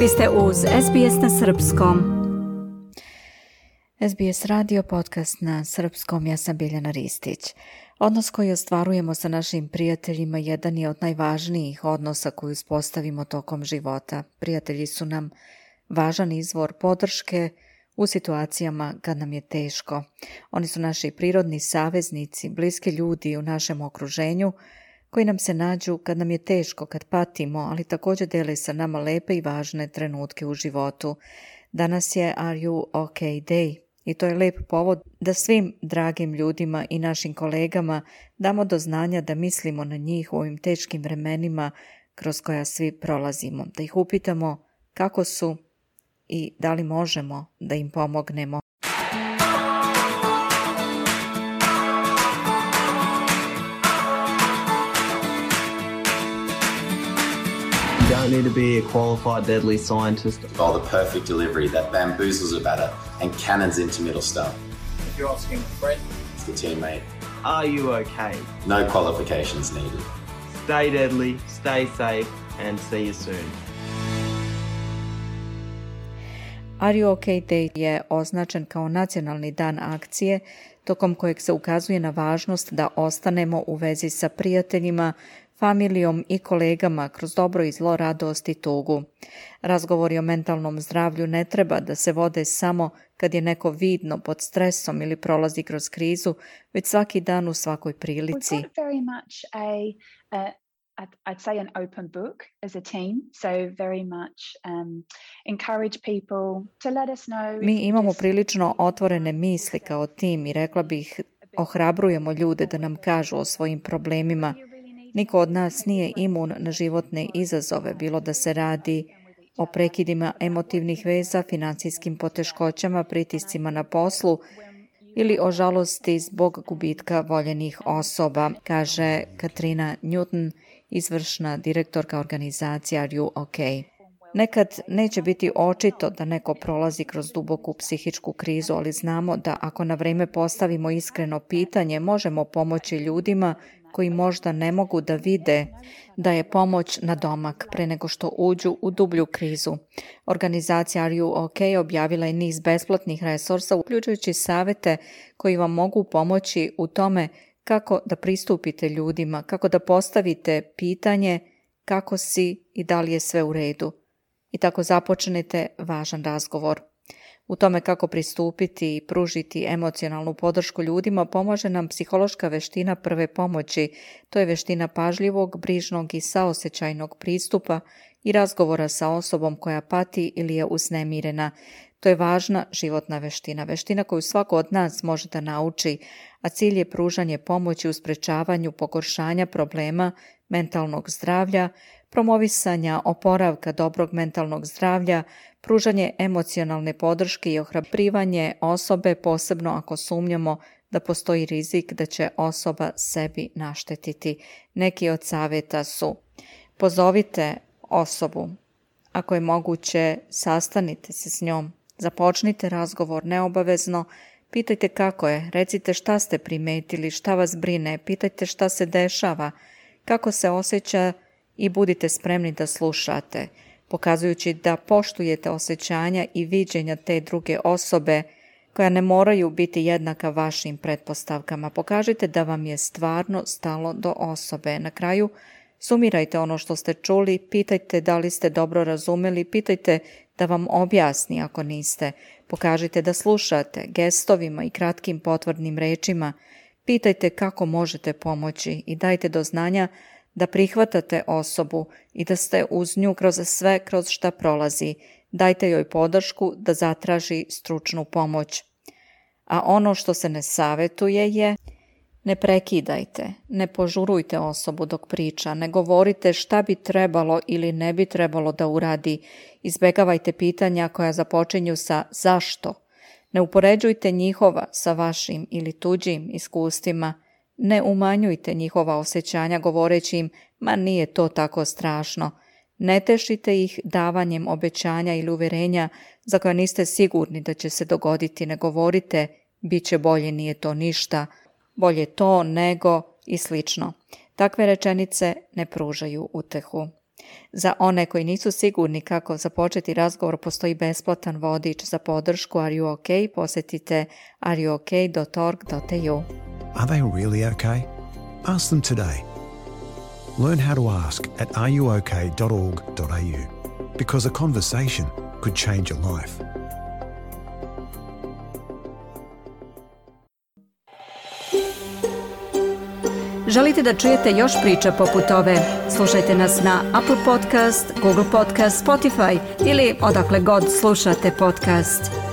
Vi ste uz SBS na Srpskom. SBS radio podcast na Srpskom, ja sam Biljana Ristić. Odnos koji ostvarujemo sa našim prijateljima jedan je od najvažnijih odnosa koji uspostavimo tokom života. Prijatelji su nam važan izvor podrške u situacijama kad nam je teško. Oni su naši prirodni saveznici, bliski ljudi u našem okruženju – koji nam se nađu kad nam je teško, kad patimo, ali također dele sa nama lepe i važne trenutke u životu. Danas je Are You OK Day i to je lep povod da svim dragim ljudima i našim kolegama damo do znanja da mislimo na njih u ovim teškim vremenima kroz koja svi prolazimo, da ih upitamo kako su i da li možemo da im pomognemo. don't need to be a qualified deadly scientist. Oh, the perfect delivery that bamboozles a batter and cannons into middle stuff. If you're asking Brett, it's the teammate. Are you okay? No qualifications needed. Stay deadly, stay safe, and see you soon. Are You OK Day je označen kao nacionalni dan akcije tokom kojeg se ukazuje na važnost da ostanemo u vezi sa prijateljima familijom i kolegama kroz dobro i zlo, radost i tugu. Razgovori o mentalnom zdravlju ne treba da se vode samo kad je neko vidno pod stresom ili prolazi kroz krizu, već svaki dan u svakoj prilici. Mi imamo prilično otvorene misli kao tim i rekla bih ohrabrujemo ljude da nam kažu o svojim problemima Niko od nas nije imun na životne izazove, bilo da se radi o prekidima emotivnih veza, financijskim poteškoćama, pritiscima na poslu ili o žalosti zbog gubitka voljenih osoba, kaže Katrina Newton, izvršna direktorka organizacija Are You OK? Nekad neće biti očito da neko prolazi kroz duboku psihičku krizu, ali znamo da ako na vrijeme postavimo iskreno pitanje, možemo pomoći ljudima koji možda ne mogu da vide da je pomoć na domak pre nego što uđu u dublju krizu. Organizacija RUOK objavila je niz besplatnih resursa, uključujući savete koji vam mogu pomoći u tome kako da pristupite ljudima, kako da postavite pitanje kako si i da li je sve u redu. I tako započnete važan razgovor. U tome kako pristupiti i pružiti emocionalnu podršku ljudima pomaže nam psihološka veština prve pomoći. To je veština pažljivog, brižnog i saosećajnog pristupa i razgovora sa osobom koja pati ili je uznemirena. To je važna životna veština, veština koju svako od nas može da nauči, a cilj je pružanje pomoći u sprečavanju pogoršanja problema mentalnog zdravlja, promovisanja oporavka dobrog mentalnog zdravlja, pružanje emocionalne podrške i ohrabrivanje osobe, posebno ako sumnjamo da postoji rizik da će osoba sebi naštetiti. Neki od savjeta su pozovite osobu, ako je moguće sastanite se s njom, započnite razgovor neobavezno, pitajte kako je, recite šta ste primetili, šta vas brine, pitajte šta se dešava, kako se osjeća i budite spremni da slušate pokazujući da poštujete osjećanja i viđenja te druge osobe koja ne moraju biti jednaka vašim pretpostavkama. Pokažite da vam je stvarno stalo do osobe. Na kraju sumirajte ono što ste čuli, pitajte da li ste dobro razumeli, pitajte da vam objasni ako niste. Pokažite da slušate gestovima i kratkim potvrdnim rečima. Pitajte kako možete pomoći i dajte do znanja da prihvatate osobu i da ste uz nju kroz sve kroz šta prolazi. Dajte joj podršku da zatraži stručnu pomoć. A ono što se ne savjetuje je ne prekidajte, ne požurujte osobu dok priča, ne govorite šta bi trebalo ili ne bi trebalo da uradi. Izbegavajte pitanja koja započinju sa zašto. Ne upoređujte njihova sa vašim ili tuđim iskustvima. Ne umanjujte njihova osjećanja govoreći im, ma nije to tako strašno. Ne tešite ih davanjem obećanja ili uvjerenja za koje niste sigurni da će se dogoditi, ne govorite, bit će bolje, nije to ništa, bolje to nego i slično. Takve rečenice ne pružaju utehu. Za one koji nisu sigurni kako započeti razgovor postoji besplatan vodič za podršku Are You OK? Posjetite Okay? Are they really okay? Ask them today. Learn how to ask at ruok.org.au because a conversation could change your life. Želite da čujete još priča poput ove? Slušajte nas na Apple Podcast, Google Podcast, Spotify ili odakle god slušate podcast.